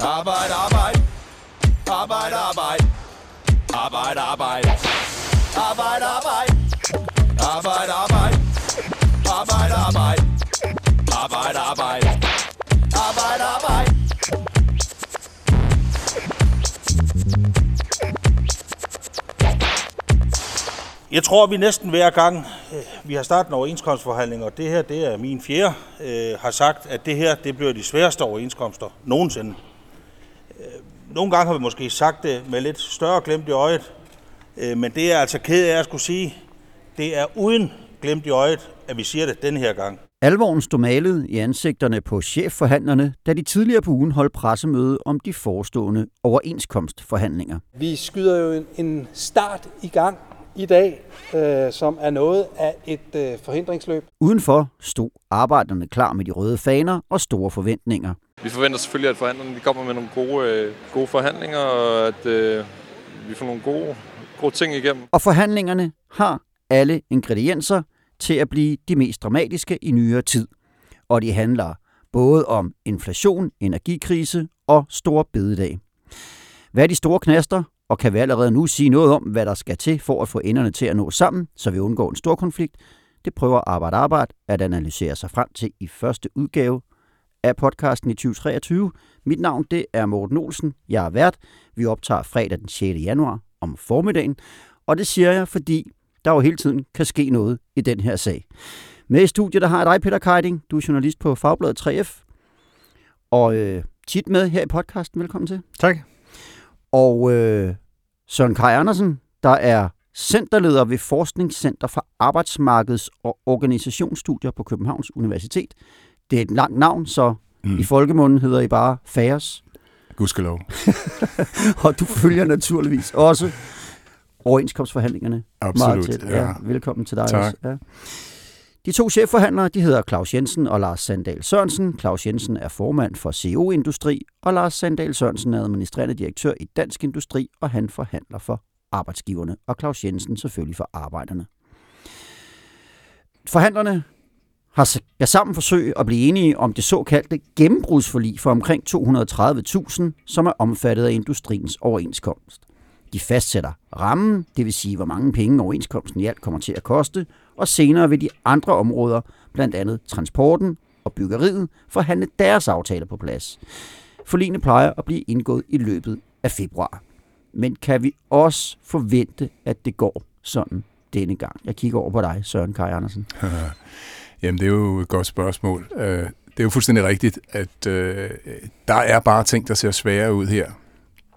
Arbejde, arbejde. Arbejde, arbejde. Arbejde, arbejde. Arbejde, arbejde. Arbejde, arbejde. Arbejde, arbejde. Arbejde, arbejde. Arbejde, arbejde. Jeg tror, vi næsten hver gang, øh, vi har startet en overenskomstforhandling, og det her det er min fjerde, øh, har sagt, at det her det bliver de sværeste overenskomster nogensinde. Nogle gange har vi måske sagt det med lidt større glemt i øjet, øh, men det er altså ked af at skulle sige, det er uden glemt i øjet, at vi siger det den her gang. Alvoren stod malet i ansigterne på chefforhandlerne, da de tidligere på ugen holdt pressemøde om de forestående overenskomstforhandlinger. Vi skyder jo en, en start i gang i dag, øh, som er noget af et øh, forhindringsløb. Udenfor stod arbejderne klar med de røde faner og store forventninger. Vi forventer selvfølgelig, at forhandlerne de kommer med nogle gode, øh, gode forhandlinger, og at øh, vi får nogle gode, gode ting igennem. Og forhandlingerne har alle ingredienser til at blive de mest dramatiske i nyere tid. Og de handler både om inflation, energikrise og stor bededag. Hvad er de store knaster, og kan vi allerede nu sige noget om, hvad der skal til for at få enderne til at nå sammen, så vi undgår en stor konflikt? Det prøver Arbejde Arbejde at analysere sig frem til i første udgave af podcasten i 2023. Mit navn det er Morten Olsen. Jeg er vært. Vi optager fredag den 6. januar om formiddagen. Og det siger jeg, fordi der jo hele tiden kan ske noget i den her sag. Med i studiet der har jeg dig, Peter Keiding. Du er journalist på Fagbladet 3F. Og øh, tit med her i podcasten. Velkommen til. Tak. Og øh, Søren Kaj Andersen, der er centerleder ved Forskningscenter for Arbejdsmarkeds- og Organisationsstudier på Københavns Universitet. Det er et langt navn, så mm. i folkemunden hedder I bare FAERS. Gudskelov. og du følger naturligvis også overenskomstforhandlingerne. Absolut, Meget tæt. Ja. ja. Velkommen til dig Tak. også. Ja. De to chefforhandlere, de hedder Claus Jensen og Lars Sandal Sørensen. Claus Jensen er formand for CO Industri, og Lars Sandal Sørensen er administrerende direktør i Dansk Industri, og han forhandler for arbejdsgiverne, og Claus Jensen selvfølgelig for arbejderne. Forhandlerne har skal sammen forsøge at blive enige om det såkaldte gennembrudsforlig for omkring 230.000, som er omfattet af industriens overenskomst. De fastsætter rammen, det vil sige, hvor mange penge overenskomsten i alt kommer til at koste, og senere vil de andre områder, blandt andet transporten og byggeriet, forhandle deres aftaler på plads. Forligene plejer at blive indgået i løbet af februar. Men kan vi også forvente, at det går sådan denne gang? Jeg kigger over på dig, Søren Kaj Andersen. Jamen, det er jo et godt spørgsmål. Øh, Det er jo fuldstændig rigtigt, at øh, der er bare ting, der ser svære ud her.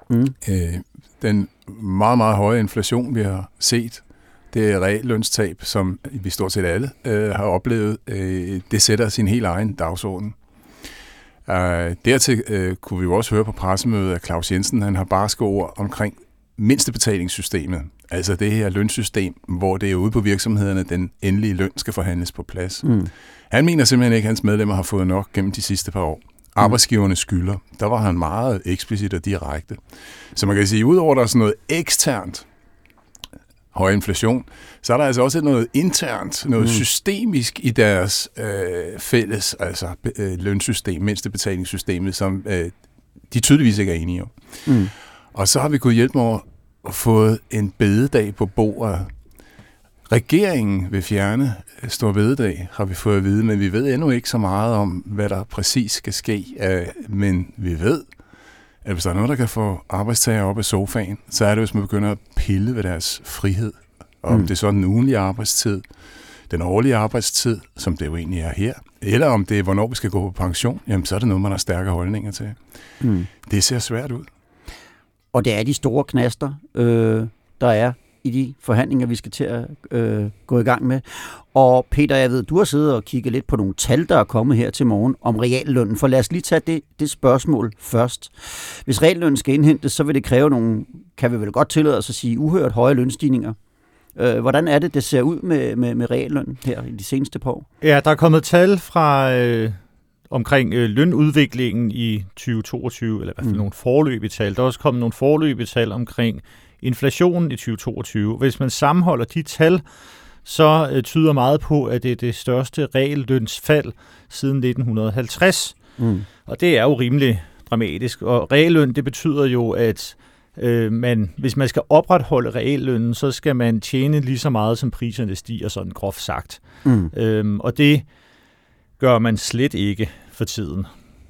Mm. Øh, Den meget, meget høje inflation, vi har set, det er reallønstab, som vi stort set alle øh, har oplevet, øh, det sætter sin helt egen dagsorden. Uh, dertil øh, kunne vi jo også høre på pressemødet, at Claus Jensen han har barske ord omkring mindstebetalingssystemet. Altså det her lønsystem, hvor det er ude på virksomhederne, den endelige løn skal forhandles på plads. Mm. Han mener simpelthen ikke, at hans medlemmer har fået nok gennem de sidste par år. Arbejdsgiverne skylder. Der var han meget eksplicit og direkte. Så man kan sige, udover der er sådan noget eksternt, høj inflation, så er der altså også noget internt, noget mm. systemisk i deres øh, fælles altså, øh, lønsystem, mindstebetalingssystemet, som øh, de tydeligvis ikke er enige om. Mm. Og så har vi kunnet hjælpe over at få en bededag på bordet. Regeringen vil fjerne stor bededag, har vi fået at vide, men vi ved endnu ikke så meget om, hvad der præcis skal ske. Men vi ved, at hvis der er noget, der kan få arbejdstager op af sofaen, så er det, hvis man begynder at pille ved deres frihed. Om mm. det er så den ugenlige arbejdstid, den årlige arbejdstid, som det jo egentlig er her, eller om det er, hvornår vi skal gå på pension, jamen så er det noget, man har stærke holdninger til. Mm. Det ser svært ud. Og det er de store knaster, øh, der er i de forhandlinger, vi skal til at øh, gå i gang med. Og Peter, jeg ved, du har siddet og kigget lidt på nogle tal, der er kommet her til morgen om reallønnen. For lad os lige tage det, det spørgsmål først. Hvis reallønnen skal indhentes, så vil det kræve nogle, kan vi vel godt tillade os at sige, uhørt høje lønstigninger. Øh, hvordan er det, det ser ud med, med, med reallønnen her i de seneste par år? Ja, der er kommet tal fra øh, omkring øh, lønudviklingen i 2022, eller i hvert fald Mm. nogle forløbige tal. Der er også kommet nogle forløbige tal omkring inflationen i 2022. Hvis man sammenholder de tal, så øh, tyder meget på, at det er det største reallønsfald siden 1950. Mm. Og det er jo rimelig dramatisk. Og realløn, det betyder jo, at øh, man, hvis man skal opretholde reallønnen, så skal man tjene lige så meget, som priserne stiger, sådan groft sagt. Mm. Øhm, og det gør man slet ikke for tiden.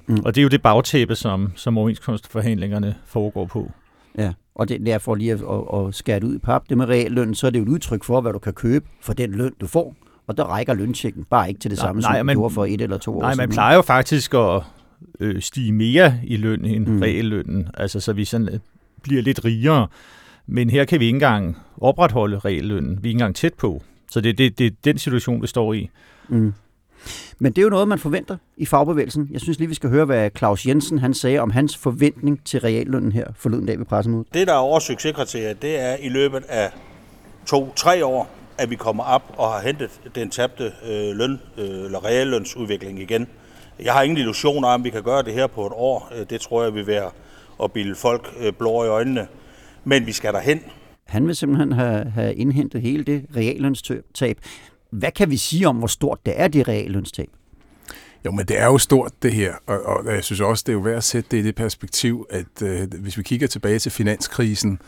Mm. Og det er jo det bagtæppe, som, som overenskomstforhandlingerne foregår på. Ja, og det er derfor lige at, at, at skære det ud i pap. Det med realløn, så er det jo et udtryk for, hvad du kan købe for den løn, du får. Og der rækker løntjekken bare ikke til det Nej, samme, nej, som men- du gjorde for et eller to år Nej, siden. man plejer jo faktisk at øh, stige mere i løn end Mm. mm. reallønnen, altså så vi sådan øh, bliver lidt rigere. Men her kan vi ikke engang opretholde reallønnen. Vi er ikke engang tæt på. Så det, det, det er den situation, vi står i. Mm. Men det er jo noget, man forventer i fagbevægelsen. Jeg synes lige, vi skal høre, hvad Claus Jensen han sagde om hans forventning til reallønnen her forleden dag ved pressemødet. Det, der er vores succeskriterie, det er i løbet af to-tre år, at vi kommer op og har hentet den tabte øh, løn, øh, eller reallønsudvikling igen. Jeg har ingen illusioner om, at vi kan gøre det her på et år. Øh, Det tror jeg vil være at bilde folk øh, blå i øjnene. Men vi skal derhen. Han vil simpelthen have, have indhentet hele det reallønstab. Hvad kan vi sige om, hvor stort det er, det reallønstab? Jo, men det er jo stort det her, og, og jeg synes også, det er jo værd at sætte det i det perspektiv, at øh, hvis vi kigger tilbage til finanskrisen,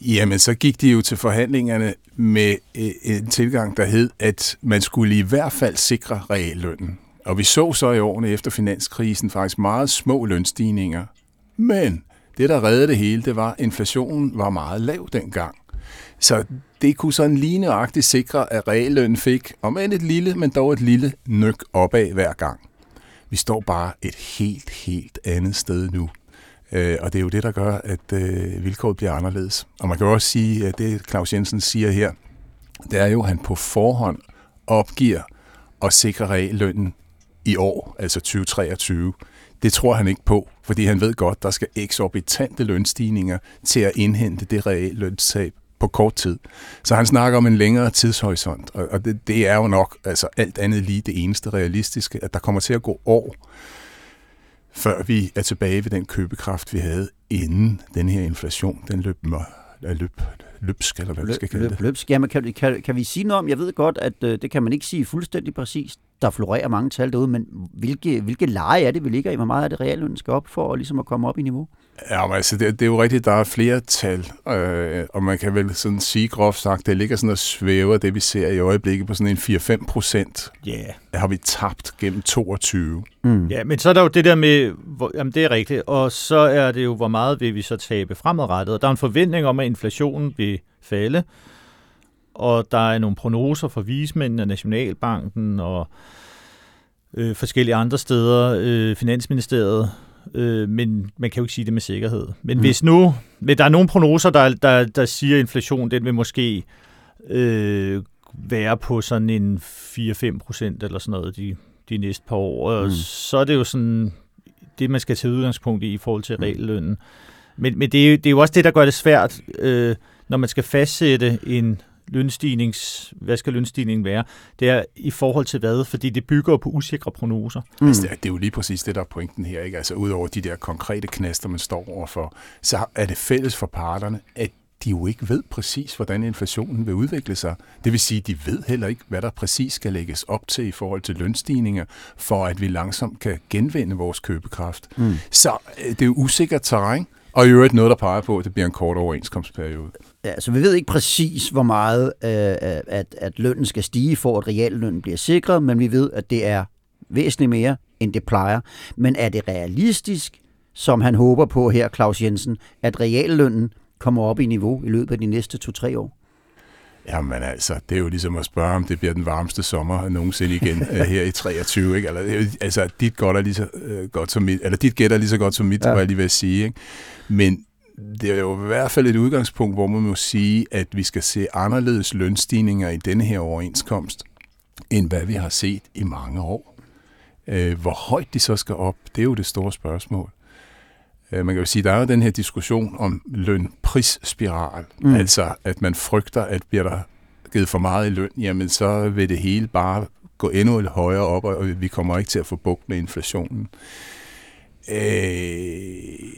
jamen så gik de jo til forhandlingerne med øh, en tilgang, der hed, at man skulle i hvert fald sikre reallønnen. Og vi så så i årene efter finanskrisen faktisk meget små lønstigninger. Men det, der reddede det hele, det var, at inflationen var meget lav dengang. Så det kunne sådan lige sikre, at reallønnen fik, om end et lille, men dog et lille nyk opad hver gang. Vi står bare et helt, helt andet sted nu. Øh, og det er jo det, der gør, at øh, vilkåret bliver anderledes. Og man kan jo også sige, at det Claus Jensen siger her, det er jo, at han på forhånd opgiver at sikre reallønnen i år, altså 2023. Det tror han ikke på, fordi han ved godt, der skal eksorbitante lønstigninger til at indhente det reallønstab på kort tid. Så han snakker om en længere tidshorisont, og og det, det er jo nok altså alt andet lige det eneste realistiske, at der kommer til at gå år, før vi er tilbage ved den købekraft, vi havde inden den her inflation, den løb, øh, løb løbsk, eller hvad vi skal kalde det. løbsk. Jamen, kan, kan, kan vi sige noget om, jeg ved godt, at øh, det kan man ikke sige fuldstændig præcist. Der florerer mange tal derude, men hvilke, hvilke leje er det, vi ligger i? Hvor meget er det reallønnen skal op for, ligesom at komme op i niveau? Ja, men altså, det, det er jo rigtigt, der er flere tal, øh, og man kan vel sådan sige groft sagt, det ligger sådan og svæver det, vi ser i øjeblikket på sådan en 4-5 procent, Ja. Yeah. har vi tabt gennem 22. Mm. Ja, men så er der jo det der med, hvor, jamen det er rigtigt, og så er det jo, hvor meget vil vi så tabe fremadrettet. Og der er en forventning om, at inflationen vil falde, og der er nogle prognoser fra vismændene, Nationalbanken og øh, forskellige andre steder, øh, Finansministeriet, øh, men man kan jo ikke sige det med sikkerhed. Men Mm. mm. hvis nu, men der er nogle prognoser, der, der, der siger, at inflation den vil måske øh, være på sådan en 4-5 procent eller sådan noget de, de næste par år. Og Mm. så er det jo sådan det, man skal tage udgangspunkt i i forhold til reallønnen. Men, men det, er jo, det er jo også det, der gør det svært, øh, når man skal fastsætte en lønstignings... Hvad skal lønstigningen være? Det er i forhold til hvad? Fordi det bygger på usikre prognoser. Mm. Altså, det, er, det er jo lige præcis det, der er pointen her. Ikke? Altså, udover de der konkrete knaster, man står overfor, så er det fælles for parterne, at de jo ikke ved præcis, hvordan inflationen vil udvikle sig. Det vil sige, at de ved heller ikke, hvad der præcis skal lægges op til i forhold til lønstigninger, for at vi langsomt kan genvinde vores købekraft. Mm. Så øh, det er jo usikkert terræn, og i øvrigt noget, der peger på, at det bliver en kort overenskomstperiode. Ja, så vi ved ikke præcis, hvor meget øh, at, at lønnen skal stige, for at reallønnen bliver sikret, men vi ved, at det er væsentligt mere, end det plejer. Men er det realistisk, som han håber på her, Claus Jensen, at reallønnen kommer op i niveau i løbet af de næste to-tre år? Jamen altså, det er jo ligesom at spørge, om det bliver den varmeste sommer nogensinde igen øh, her i 23, ikke? Eller, er jo- altså, dit godt er lige så øh, godt som mit, eller dit gæt er lige så godt som mit, ja. var jeg lige ved at sige, ikke? Men det er jo i hvert fald et udgangspunkt, hvor man må sige, at vi skal se anderledes lønstigninger i denne her overenskomst, end hvad vi har set i mange år. Øh, hvor højt de så skal op, det er jo det store spørgsmål. Øh, Man kan jo sige, der er jo den her diskussion om løn-pris-spiral. Mm. Altså, at man frygter, at bliver der givet for meget i løn, jamen så vil det hele bare gå endnu højere op, og vi kommer ikke til at få bugt med inflationen. Øh,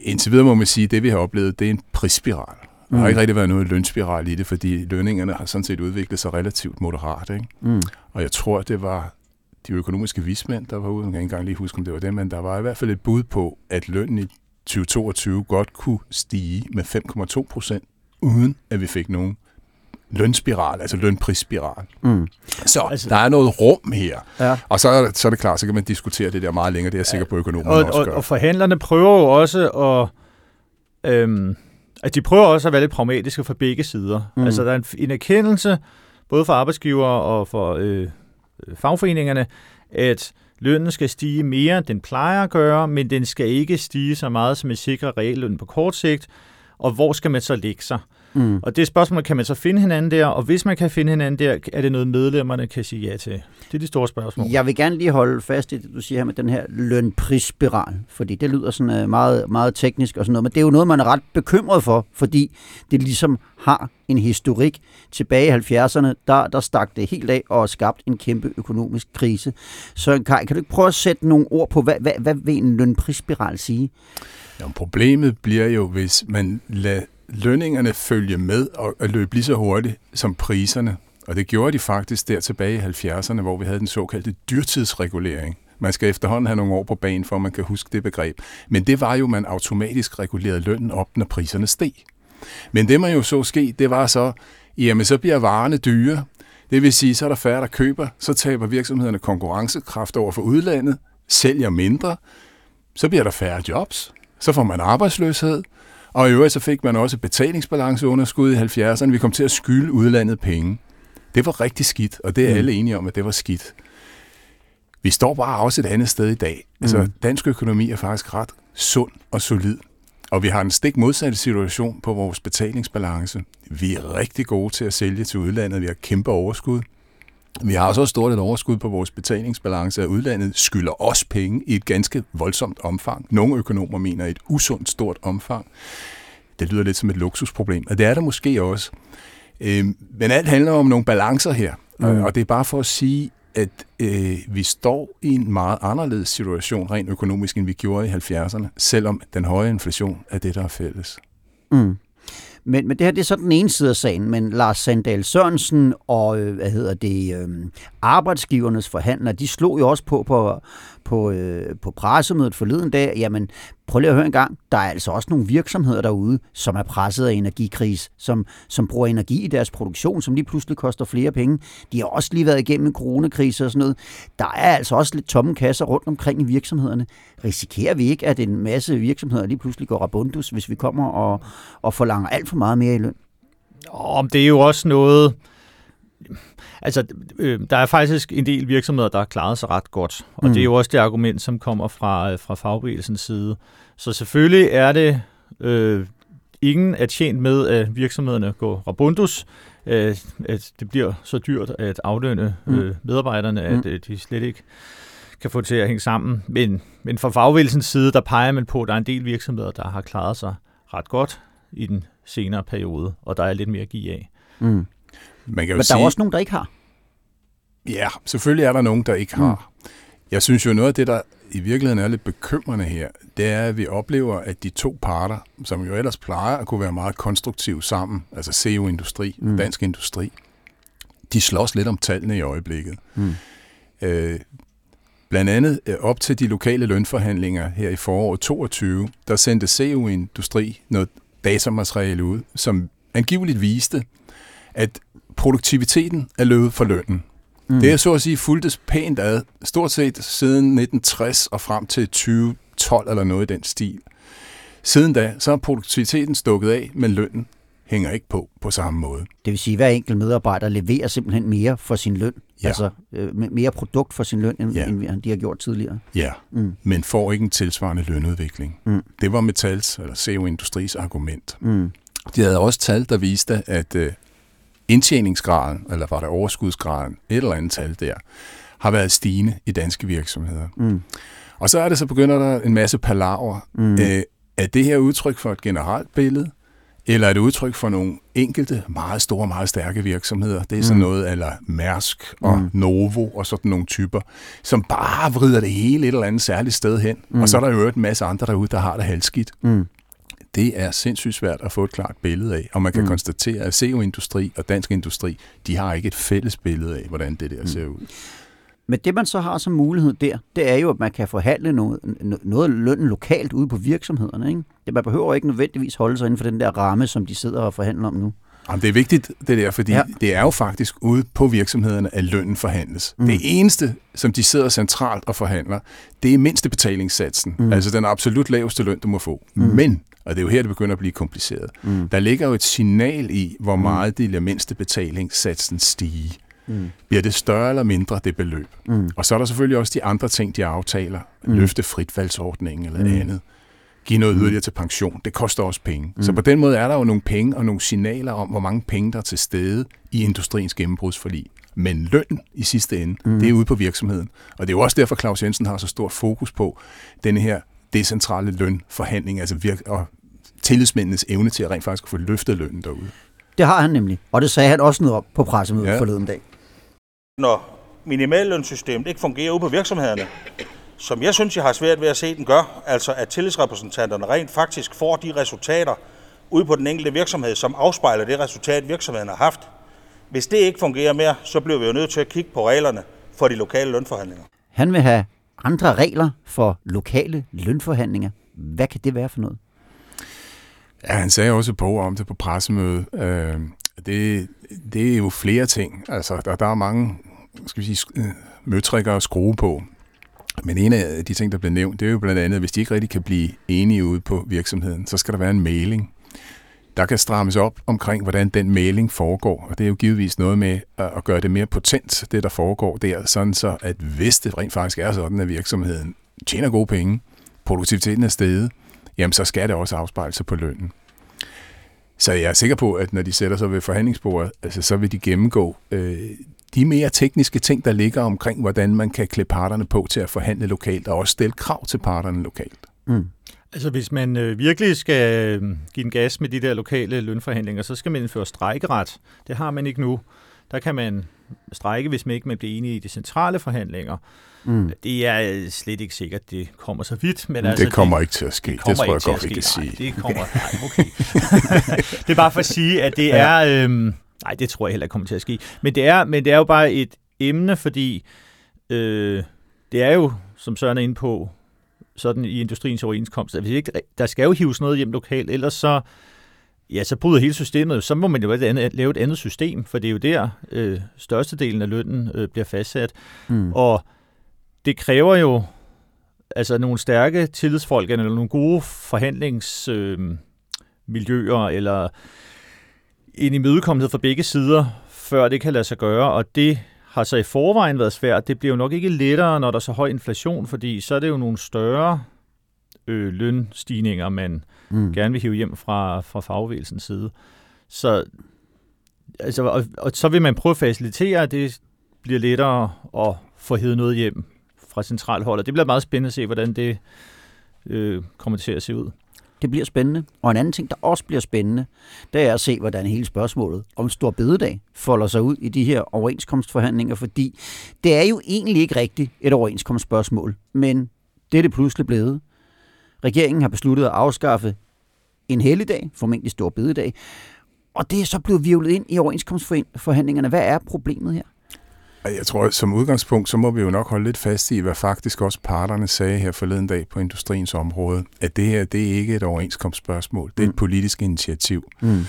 indtil videre må man sige, at det vi har oplevet, det er en prisspiral. Der har Mm. ikke rigtig været noget lønspiral i det, fordi lønningerne har sådan set udviklet sig relativt moderat. Ikke? Mm. Og jeg tror, det var de økonomiske vismænd, der var ude. Jeg kan ikke engang lige huske, om det var det, men der var i hvert fald et bud på, at lønnen i 2022 godt kunne stige med 5,2 procent, uden at vi fik nogen lønspiral, altså lønprisspiral. Mm. Så altså, der er noget rum her. Ja. Og så er, så er det klart, så kan man diskutere det der meget længere. Det er jeg sikker på, at økonomerne Og, også og, gør. og forhandlerne prøver jo også at... Øhm, at de prøver også at være lidt pragmatiske for begge sider. Mm. Altså, der er en, en erkendelse, både for arbejdsgiver og for øh, øh, fagforeningerne, at lønnen skal stige mere, end den plejer at gøre, men den skal ikke stige så meget, som at sikre realløn på kort sigt. Og hvor skal man så lægge sig? Mm. Og det spørgsmål, kan man så finde hinanden der? Og hvis man kan finde hinanden der, er det noget, medlemmerne kan sige ja til? Det er de store spørgsmål. Jeg vil gerne lige holde fast i det, du siger her med den her lønprisspiral, fordi det lyder sådan øh, meget, meget teknisk og sådan noget, men det er jo noget, man er ret bekymret for, fordi det ligesom har en historik. Tilbage i 70'erne, der, der stak det helt af og skabt en kæmpe økonomisk krise. Så Kai, kan du ikke prøve at sætte nogle ord på, hvad, hvad, hvad vil en lønprisspiral sige? Ja, problemet bliver jo, hvis man lader lønningerne følge med og, og løbe lige så hurtigt som priserne. Og det gjorde de faktisk der tilbage i 70'erne, hvor vi havde den såkaldte dyrtidsregulering. Man skal efterhånden have nogle år på banen, for at man kan huske det begreb. Men det var jo, at man automatisk regulerede lønnen op, når priserne steg. Men det man jo så ske, det var så, jamen så bliver varerne dyre. Det vil sige, så er der færre, der køber, så taber virksomhederne konkurrencekraft over for udlandet, sælger mindre, så bliver der færre jobs, så får man arbejdsløshed, og i øvrigt så fik man også betalingsbalanceunderskud i 70'erne. Vi kom til at skylde udlandet penge. Det var rigtig skidt, og det er Mm. alle enige om, at det var skidt. Vi står bare også et andet sted i dag. Altså, Mm. dansk økonomi er faktisk ret sund og solid. Og vi har en stik modsatte situation på vores betalingsbalance. Vi er rigtig gode til at sælge til udlandet. Vi har kæmpe overskud. Vi har også stort et overskud på vores betalingsbalance, at udlandet skylder os penge i et ganske voldsomt omfang. Nogle økonomer mener et usundt stort omfang. Det lyder lidt som et luksusproblem, og det er der måske også. Øhm, Men alt handler om nogle balancer her, mm. og det er bare for at sige, at øh, vi står i en meget anderledes situation rent økonomisk, end vi gjorde i 70'erne, selvom den høje inflation er det, der er fælles. Mm. Men, men det her det er så den ene side af sagen, men Lars Sandal Sørensen og øh, hvad hedder det, øh, arbejdsgivernes forhandlere, de slog jo også på på, på, øh, på pressemødet forleden dag, jamen prøv lige at høre en gang, der er altså også nogle virksomheder derude, som er presset af energikris, som, som bruger energi i deres produktion, som lige pludselig koster flere penge. De har også lige været igennem en coronakrise og sådan noget. Der er altså også lidt tomme kasser rundt omkring i virksomhederne. Risikerer vi ikke, at en masse virksomheder lige pludselig går rabundus, hvis vi kommer og, og forlanger alt for meget mere i løn? Om det er jo også noget... Altså, øh, der er faktisk en del virksomheder, der har klaret sig ret godt. Og Mm. mm. det er jo også det argument, som kommer fra, øh, fra fagbevægelsens side. Så selvfølgelig er det... Øh, ingen er tjent med, at virksomhederne går rabundus. Øh, at det bliver så dyrt at aflønne Mm. øh, medarbejderne, at Mm. de slet ikke kan få det til at hænge sammen. Men, men fra fagbevægelsens side, der peger man på, at der er en del virksomheder, der har klaret sig ret godt i den senere periode, og der er lidt mere at give af. Mm. Man kan jo Men der sige, er også nogen, der ikke har. Ja, selvfølgelig er der nogen, der ikke har. Mm. Jeg synes jo, noget af det, der i virkeligheden er lidt bekymrende her, det er, at vi oplever, at de to parter, som jo ellers plejer at kunne være meget konstruktive sammen, altså CO-industri og Mm. dansk industri, de slås lidt om tallene i øjeblikket. Mm. Øh, blandt andet øh, op til de lokale lønforhandlinger her i foråret 22, der sendte CO-industri noget datamateriale ud, som angiveligt viste, at produktiviteten er løbet for lønnen. Mm. Det er så at sige fuldtes pænt ad, stort set siden 1960 og frem til 2012 eller noget i den stil. Siden da, så er produktiviteten stukket af, men lønnen hænger ikke på på samme måde. Det vil sige, at hver enkelt medarbejder leverer simpelthen mere for sin løn. Ja. Altså øh, me- mere produkt for sin løn, end, Ja. end de har gjort tidligere. Ja, Mm. men får ikke en tilsvarende lønudvikling. Mm. Det var Metals, eller CO-industris argument. Mm. De havde også tal, der viste, at øh, indtjeningsgraden, eller var det overskudsgraden, et eller andet tal der, har været stigende i danske virksomheder. Mm. Og så er det så begynder der en masse palaver. Mm. Øh, er det her udtryk for et generelt billede? Eller er det udtryk for nogle enkelte, meget store, meget stærke virksomheder? Det er sådan Mm. noget eller Mærsk og Mm. Novo og sådan nogle typer, som bare vrider det hele et eller andet særligt sted hen. Mm. Og så er der jo en masse andre derude, der har det halvskidt. Mm. Det er sindssygt svært at få et klart billede af. Og man kan Mm. mm. konstatere, at CO-industri og dansk industri, de har ikke et fælles billede af, hvordan det der ser ud. Men det, man så har som mulighed der, det er jo, at man kan forhandle noget, noget løn lokalt ude på virksomhederne. Ikke? Det, man behøver ikke nødvendigvis holde sig inden for den der ramme, som de sidder og forhandler om nu. Jamen, det er vigtigt, det der, fordi ja. det er jo faktisk ude på virksomhederne, at lønnen forhandles. Mm. Det eneste, som de sidder centralt og forhandler, det er mindste betalingssatsen. Mm. Altså den absolut laveste løn, du må få. Mm. Men, og det er jo her, det begynder at blive kompliceret, mm. der ligger jo et signal i, hvor meget det lader mindste betalingssatsen stige. Mm. Bliver det større eller mindre, det beløb? Mm. Og så er der selvfølgelig også de andre ting, de aftaler. Mm. Løfte fritvalgsordningen eller mm. andet. Give noget yderligere til pension. Det koster også penge. Mm. Så på den måde er der jo nogle penge og nogle signaler om, hvor mange penge, der er til stede i industriens gennembrudsforlig. Men løn i sidste ende, mm. det er ude på virksomheden. Og det er jo også derfor, Claus Jensen har så stort fokus på denne her decentrale lønforhandling, altså virk- og tillidsmændenes evne til at rent faktisk få løftet lønnen derude. Det har han nemlig, og det sagde han også noget om på pressemødet ja. forleden dag når minimallønssystemet ikke fungerer ude på virksomhederne, som jeg synes, jeg har svært ved at se den gør, altså at tillidsrepræsentanterne rent faktisk får de resultater ude på den enkelte virksomhed, som afspejler det resultat, virksomheden har haft. Hvis det ikke fungerer mere, så bliver vi jo nødt til at kigge på reglerne for de lokale lønforhandlinger. Han vil have andre regler for lokale lønforhandlinger. Hvad kan det være for noget? Ja, han sagde også på om det på pressemødet. Øh, det, det er jo flere ting. Altså, der, der er mange skal vi sige, øh, møtrikker at skrue på. Men en af de ting, der blev nævnt, det er jo blandt andet, at hvis de ikke rigtig kan blive enige ude på virksomheden, så skal der være en mailing. Der kan strammes op omkring, hvordan den mailing foregår, og det er jo givetvis noget med at gøre det mere potent, det der foregår der, sådan så, at hvis det rent faktisk er sådan, at virksomheden tjener gode penge, produktiviteten er steget, jamen så skal det også afspejle sig på lønnen. Så jeg er sikker på, at når de sætter sig ved forhandlingsbordet, altså, så vil de gennemgå øh, de mere tekniske ting, der ligger omkring, hvordan man kan klæde parterne på til at forhandle lokalt, og også stille krav til parterne lokalt. Mm. Altså hvis man øh, virkelig skal øh, give en gas med de der lokale lønforhandlinger, så skal man indføre strejkeret. Det har man ikke nu. Der kan man strejke, hvis man ikke man bliver enige i de centrale forhandlinger. Mm. Det er øh, slet ikke sikkert, det kommer så vidt. Men det altså, kommer det, ikke til at ske, det, det tror jeg godt, vi kan sige. Nej, det kommer, nej, okay. det er bare for at sige, at det er... Øhm, nej, det tror jeg heller ikke kommer til at ske. Men det er, men det er jo bare et emne, fordi øh, det er jo, som Søren er inde på, sådan i industriens overenskomst, at hvis ikke, der skal jo hives noget hjem lokalt, ellers så, ja, så bryder hele systemet. Så må man jo lave et andet system, for det er jo der, øh, størstedelen af lønnen øh, bliver fastsat. Mm. Og det kræver jo altså nogle stærke tillidsfolk, eller nogle gode forhandlingsmiljøer, øh, eller en imødekommenhed fra begge sider, før det kan lade sig gøre, og det har så i forvejen været svært. Det bliver jo nok ikke lettere, når der er så høj inflation, fordi så er det jo nogle større øh, lønstigninger, man mm. gerne vil hive hjem fra, fra fagbevægelsens side. Så, altså, og, og så vil man prøve at facilitere, at det bliver lettere at få hævet noget hjem fra centralholdet. Det bliver meget spændende at se, hvordan det øh, kommer til at se ud. Det bliver spændende. Og en anden ting, der også bliver spændende, det er at se, hvordan hele spørgsmålet om stor bededag folder sig ud i de her overenskomstforhandlinger, fordi det er jo egentlig ikke rigtigt et overenskomstspørgsmål, men det er det pludselig blevet. Regeringen har besluttet at afskaffe en helligdag, formentlig stor bededag, og det er så blevet virvlet ind i overenskomstforhandlingerne. Hvad er problemet her? Jeg tror, som udgangspunkt, så må vi jo nok holde lidt fast i, hvad faktisk også parterne sagde her forleden dag på industriens område, at det her, det er ikke et overenskomstspørgsmål, det er et mm. politisk initiativ. Mm.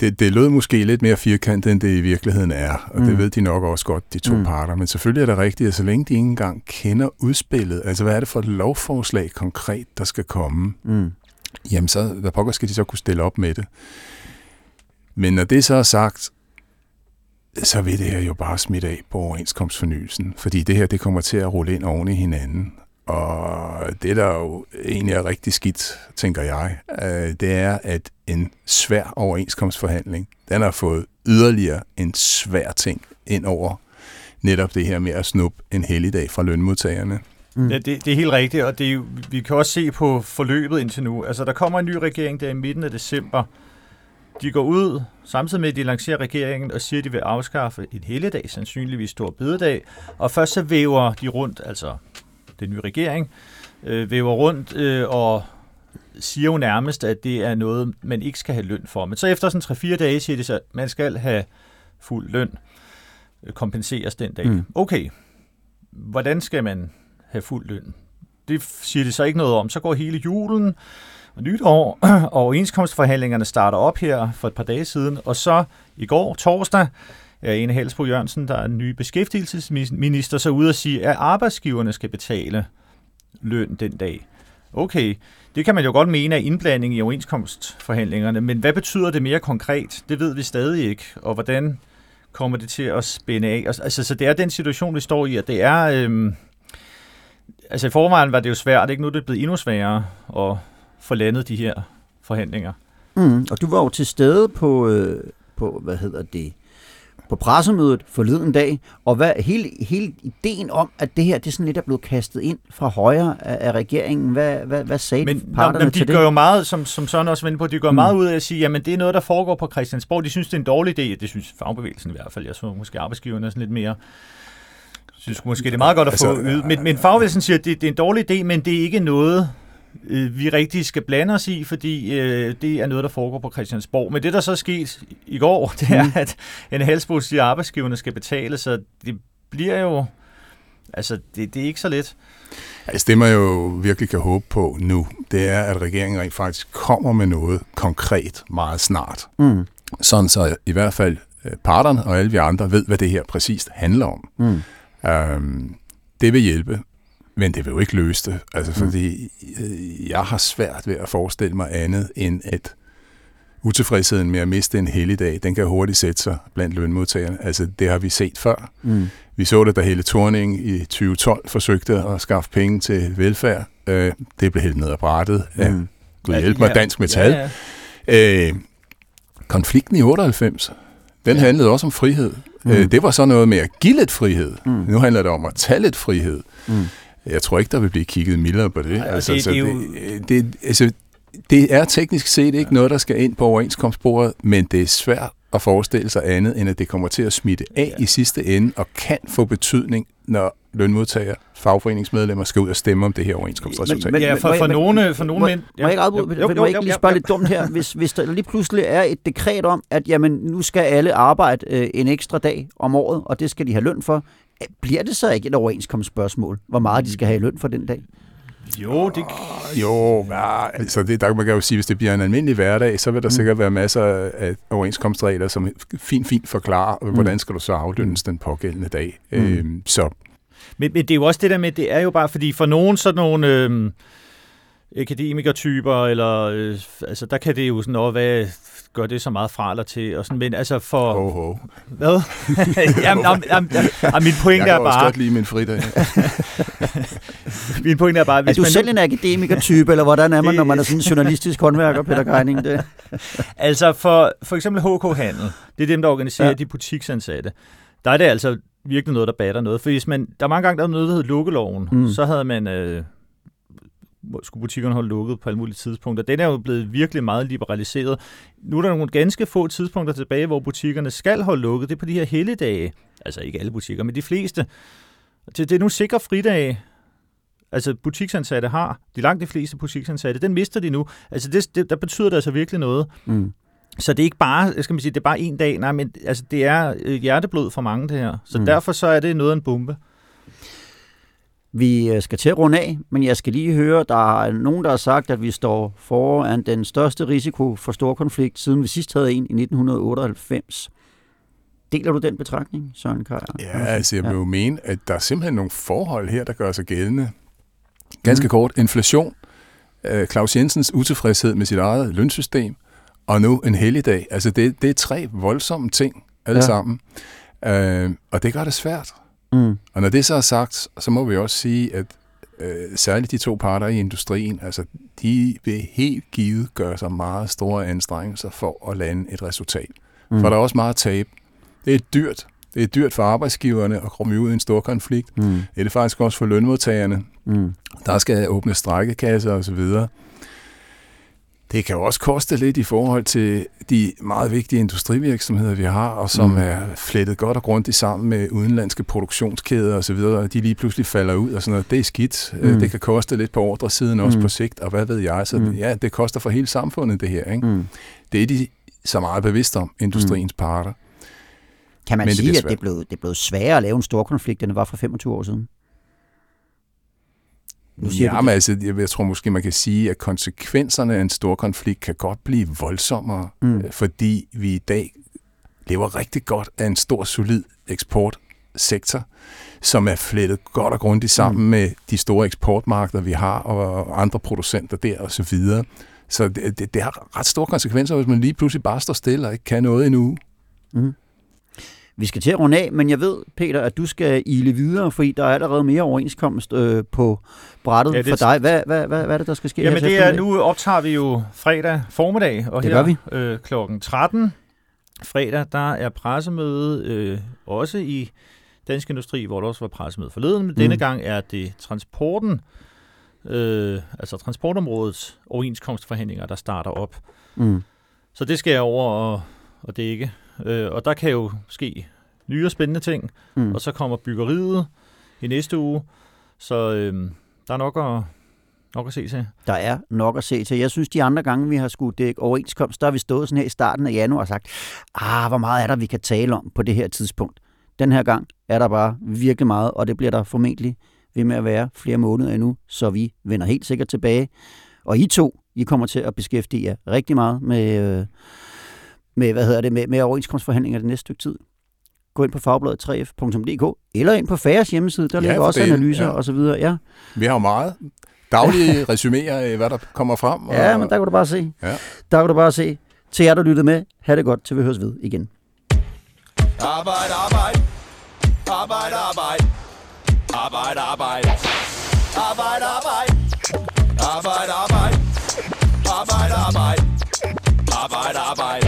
Det, det lød måske lidt mere firkantet, end det i virkeligheden er, og mm. det ved de nok også godt, de to mm. parter. Men selvfølgelig er det rigtigt, at så længe de ikke engang kender udspillet, altså hvad er det for et lovforslag konkret, der skal komme, mm. jamen så, hvad pokker skal de så kunne stille op med det? Men når det så er sagt, så vil det her jo bare smitte af på overenskomstfornyelsen, fordi det her det kommer til at rulle ind oven i hinanden. Og det, der jo egentlig er rigtig skidt, tænker jeg, øh, det er, at en svær overenskomstforhandling, den har fået yderligere en svær ting ind over netop det her med at snuppe en helligdag fra lønmodtagerne. Mm. Ja, det, det er helt rigtigt, og det er, vi kan også se på forløbet indtil nu. Altså, der kommer en ny regering der i midten af december, de går ud, samtidig med at de lancerer regeringen, og siger, at de vil afskaffe en helligdag, sandsynligvis stor bededag. Og først så væver de rundt, altså den nye regering, øh, væver rundt øh, og siger jo nærmest, at det er noget, man ikke skal have løn for. Men så efter sådan 3-4 dage siger de så, at man skal have fuld løn, øh, kompenseres den dag. Mm. Okay, hvordan skal man have fuld løn? Det siger det så ikke noget om. Så går hele julen nytår, og overenskomstforhandlingerne starter op her for et par dage siden, og så i går, torsdag, er Ene Helsbro Jørgensen, der er den nye beskæftigelsesminister, så ude og sige, at arbejdsgiverne skal betale løn den dag. Okay, det kan man jo godt mene er indblanding i overenskomstforhandlingerne, men hvad betyder det mere konkret? Det ved vi stadig ikke, og hvordan kommer det til at spænde af? Altså, altså så det er den situation, vi står i, at det er... Øhm, altså i forvejen var det jo svært, ikke? Nu er det blevet endnu sværere at få landet de her forhandlinger. Mm, og du var jo til stede på, øh, på hvad hedder det, på pressemødet forleden dag, og hvad, hele, hele ideen om, at det her det sådan lidt er blevet kastet ind fra højre af, af regeringen, hvad, hvad, hvad sagde men, parterne de til gør det? jo meget, som, som Søren også vendte på, de gør mm. meget ud af at sige, jamen det er noget, der foregår på Christiansborg. De synes, det er en dårlig idé. Det synes fagbevægelsen i hvert fald. Jeg så måske arbejdsgiverne er sådan lidt mere synes måske, det er meget godt at få altså, ydet. Men, men fagbevægelsen siger, at det, det er en dårlig idé, men det er ikke noget, øh, vi rigtig skal blande os i, fordi øh, det er noget, der foregår på Christiansborg. Men det, der så er sket i går, det er, mm. at en helsbo siger, at arbejdsgiverne skal betale, så det bliver jo... Altså, det, det er ikke så let. Altså, det man jo virkelig kan håbe på nu, det er, at regeringen rent faktisk kommer med noget konkret meget snart. Mm. Sådan så i hvert fald øh, parterne og alle vi andre ved, hvad det her præcist handler om. Mm. Um, det vil hjælpe. Men det vil jo ikke løse det, altså, mm. fordi øh, jeg har svært ved at forestille mig andet end at utilfredsheden med at miste en helligdag, den kan hurtigt sætte sig blandt lønmodtagerne. Altså, det har vi set før. Mm. Vi så det, da hele Thorning i 2012 forsøgte at skaffe penge til velfærd. Øh, det blev helt ned ad brættet af, mm. Gud hjælp mig, Dansk Metal. Ja, ja. Øh, konflikten i 98, den ja. handlede også om frihed. Mm. Øh, det var så noget med at give lidt frihed. Mm. Nu handler det om at tage lidt frihed. Mm. Jeg tror ikke, der vil blive kigget mildere på det. Ej, altså, det, det, jo... det, det, altså, det er teknisk set ikke ja. noget, der skal ind på overenskomstbordet, men det er svært at forestille sig andet, end at det kommer til at smitte af ja. i sidste ende, og kan få betydning, når lønmodtagere, fagforeningsmedlemmer skal ud og stemme om det her overenskomstresultat. Men, men, ja, for, for nogle, for nogle må, mænd... Ja. Må jeg ikke afbryde? Jo, jo, må jeg ikke lige spørge lidt dumt her? Hvis, hvis der lige pludselig er et dekret om, at jamen, nu skal alle arbejde øh, en ekstra dag om året, og det skal de have løn for, bliver det så ikke et overenskomstspørgsmål, hvor meget de skal have i løn for den dag? Jo, det... Jo, ja, altså det, der man kan jo sige, hvis det bliver en almindelig hverdag, så vil der mm. sikkert være masser af overenskomstregler, som fint, fint forklarer, mm. hvordan skal du så afdønnes den pågældende dag. Mm. Øhm, så. Men, men det er jo også det der med, det er jo bare, fordi for nogen sådan nogle... Øh, akademikertyper, eller øh, altså der kan det jo sådan, noget, hvad gør det så meget fra eller til, og sådan, men altså for... Ho, ho. Hvad? jamen, jamen, jamen, jamen, min pointe er bare... Jeg kan godt lide min fridag. min pointe er bare... Hvis er du man selv nu... en akademikertype, eller hvordan er man, når man er sådan en journalistisk håndværker, Peter Greining? Det? altså for, for eksempel HK Handel, det er dem, der organiserer ja. de butiksansatte. Der er det altså virkelig noget, der batter noget. For hvis man, der er mange gange, der er noget, der hedder lukkeloven. Mm. Så havde man øh, skulle butikkerne holde lukket på alle mulige tidspunkter. Den er jo blevet virkelig meget liberaliseret. Nu er der nogle ganske få tidspunkter tilbage, hvor butikkerne skal holde lukket. Det er på de her helligdage. Altså ikke alle butikker, men de fleste. Det er nu sikre fridage, altså butiksansatte har, de langt de fleste butiksansatte, den mister de nu. Altså det, det, der betyder det altså virkelig noget. Mm. Så det er ikke bare, skal man sige, det er bare en dag, nej, men altså, det er øh, hjerteblod for mange det her. Så mm. derfor så er det noget af en bombe. Vi øh, skal til at runde af, men jeg skal lige høre, der er nogen, der har sagt, at vi står foran den største risiko for stor konflikt, siden vi sidst havde en i 1998. Deler du den betragtning, Søren Kajer? Ja, altså jeg vil jo mene, at der er simpelthen nogle forhold her, der gør sig gældende. Ganske mm. kort, inflation, øh, Claus Jensens utilfredshed med sit eget lønsystem, og nu en helligdag. Altså det, det er tre voldsomme ting alle ja. sammen, øh, og det gør det svært. Mm. Og når det så er sagt, så må vi også sige, at øh, særligt de to parter i industrien, altså de vil helt givet gøre sig meget store anstrengelser for at lande et resultat. Mm. For der er også meget tab. Det er dyrt. Det er dyrt for arbejdsgiverne at komme ud i en stor konflikt. Mm. Det er det faktisk også for lønmodtagerne. Mm. Der skal åbne strækkekasser osv. Det kan jo også koste lidt i forhold til de meget vigtige industrivirksomheder, vi har, og som mm. er flettet godt og grundigt sammen med udenlandske produktionskæder osv., og de lige pludselig falder ud og sådan noget. Det er skidt. Mm. Det kan koste lidt på ordresiden også mm. på sigt, og hvad ved jeg. Så mm. ja, det koster for hele samfundet det her. Ikke? Mm. Det er de så meget bevidste om, industriens mm. parter. Kan man Men sige, det at det blev, det blev sværere at lave en stor konflikt, end det var for 25 år siden? Nu siger Jamen det. altså, jeg, jeg tror måske, man kan sige, at konsekvenserne af en stor konflikt kan godt blive voldsommere, Mm. mm. fordi vi i dag lever rigtig godt af en stor, solid eksportsektor, som er flettet godt og grundigt sammen mm. med de store eksportmarkeder, vi har, og andre producenter der og så videre. Så det, det, det har ret store konsekvenser, hvis man lige pludselig bare står stille og ikke kan noget endnu. Vi skal til at runde af, men jeg ved, Peter, at du skal ile videre, fordi der er allerede mere overenskomst øh, på brættet Ja, det- for dig. Hvad, hvad, hvad, hvad er det, der skal ske? Jamen det er, nu optager vi jo fredag formiddag, og Det her vi. Øh, klokken 13 fredag, der er pressemøde øh, også i Dansk Industri, hvor der også var pressemøde forleden, men mm. denne gang er det transporten, øh, altså transportområdets overenskomstforhandlinger, der starter op. Mm. Så det skal jeg over og, og dække. Øh, og der kan jo ske nye og spændende ting, Mm. og så kommer byggeriet i næste uge, så øh, der er nok at, nok at se til. Der er nok at se til. Jeg synes, de andre gange, vi har skulle dække overenskomst, der har vi stået sådan her i starten af januar og sagt, ah, hvor meget er der, vi kan tale om på det her tidspunkt. Den her gang er der bare virkelig meget, og det bliver der formentlig ved med at være flere måneder endnu, så vi vender helt sikkert tilbage. Og I to, I kommer til at beskæftige jer rigtig meget med, øh, med, hvad hedder det, med, med overenskomstforhandlinger det næste stykke tid. Gå ind på fagbladet 3f.dk, eller ind på Færes hjemmeside, der Ja, ligger også delen, analyser ja. og så videre. Ja, Vi har jo meget daglige resuméer af, hvad der kommer frem. Og, ja men der kan du bare se. Ja. Der kan du bare se. Til jer, der lyttede med, ha' det godt, til vi høres ved igen. Arbejde, arbejde. Arbejde, arbejde. Arbejde, arbejde. Arbejde, arbejde. Arbejde, arbejde. Arbejde, arbejde. Arbejde, arbejde.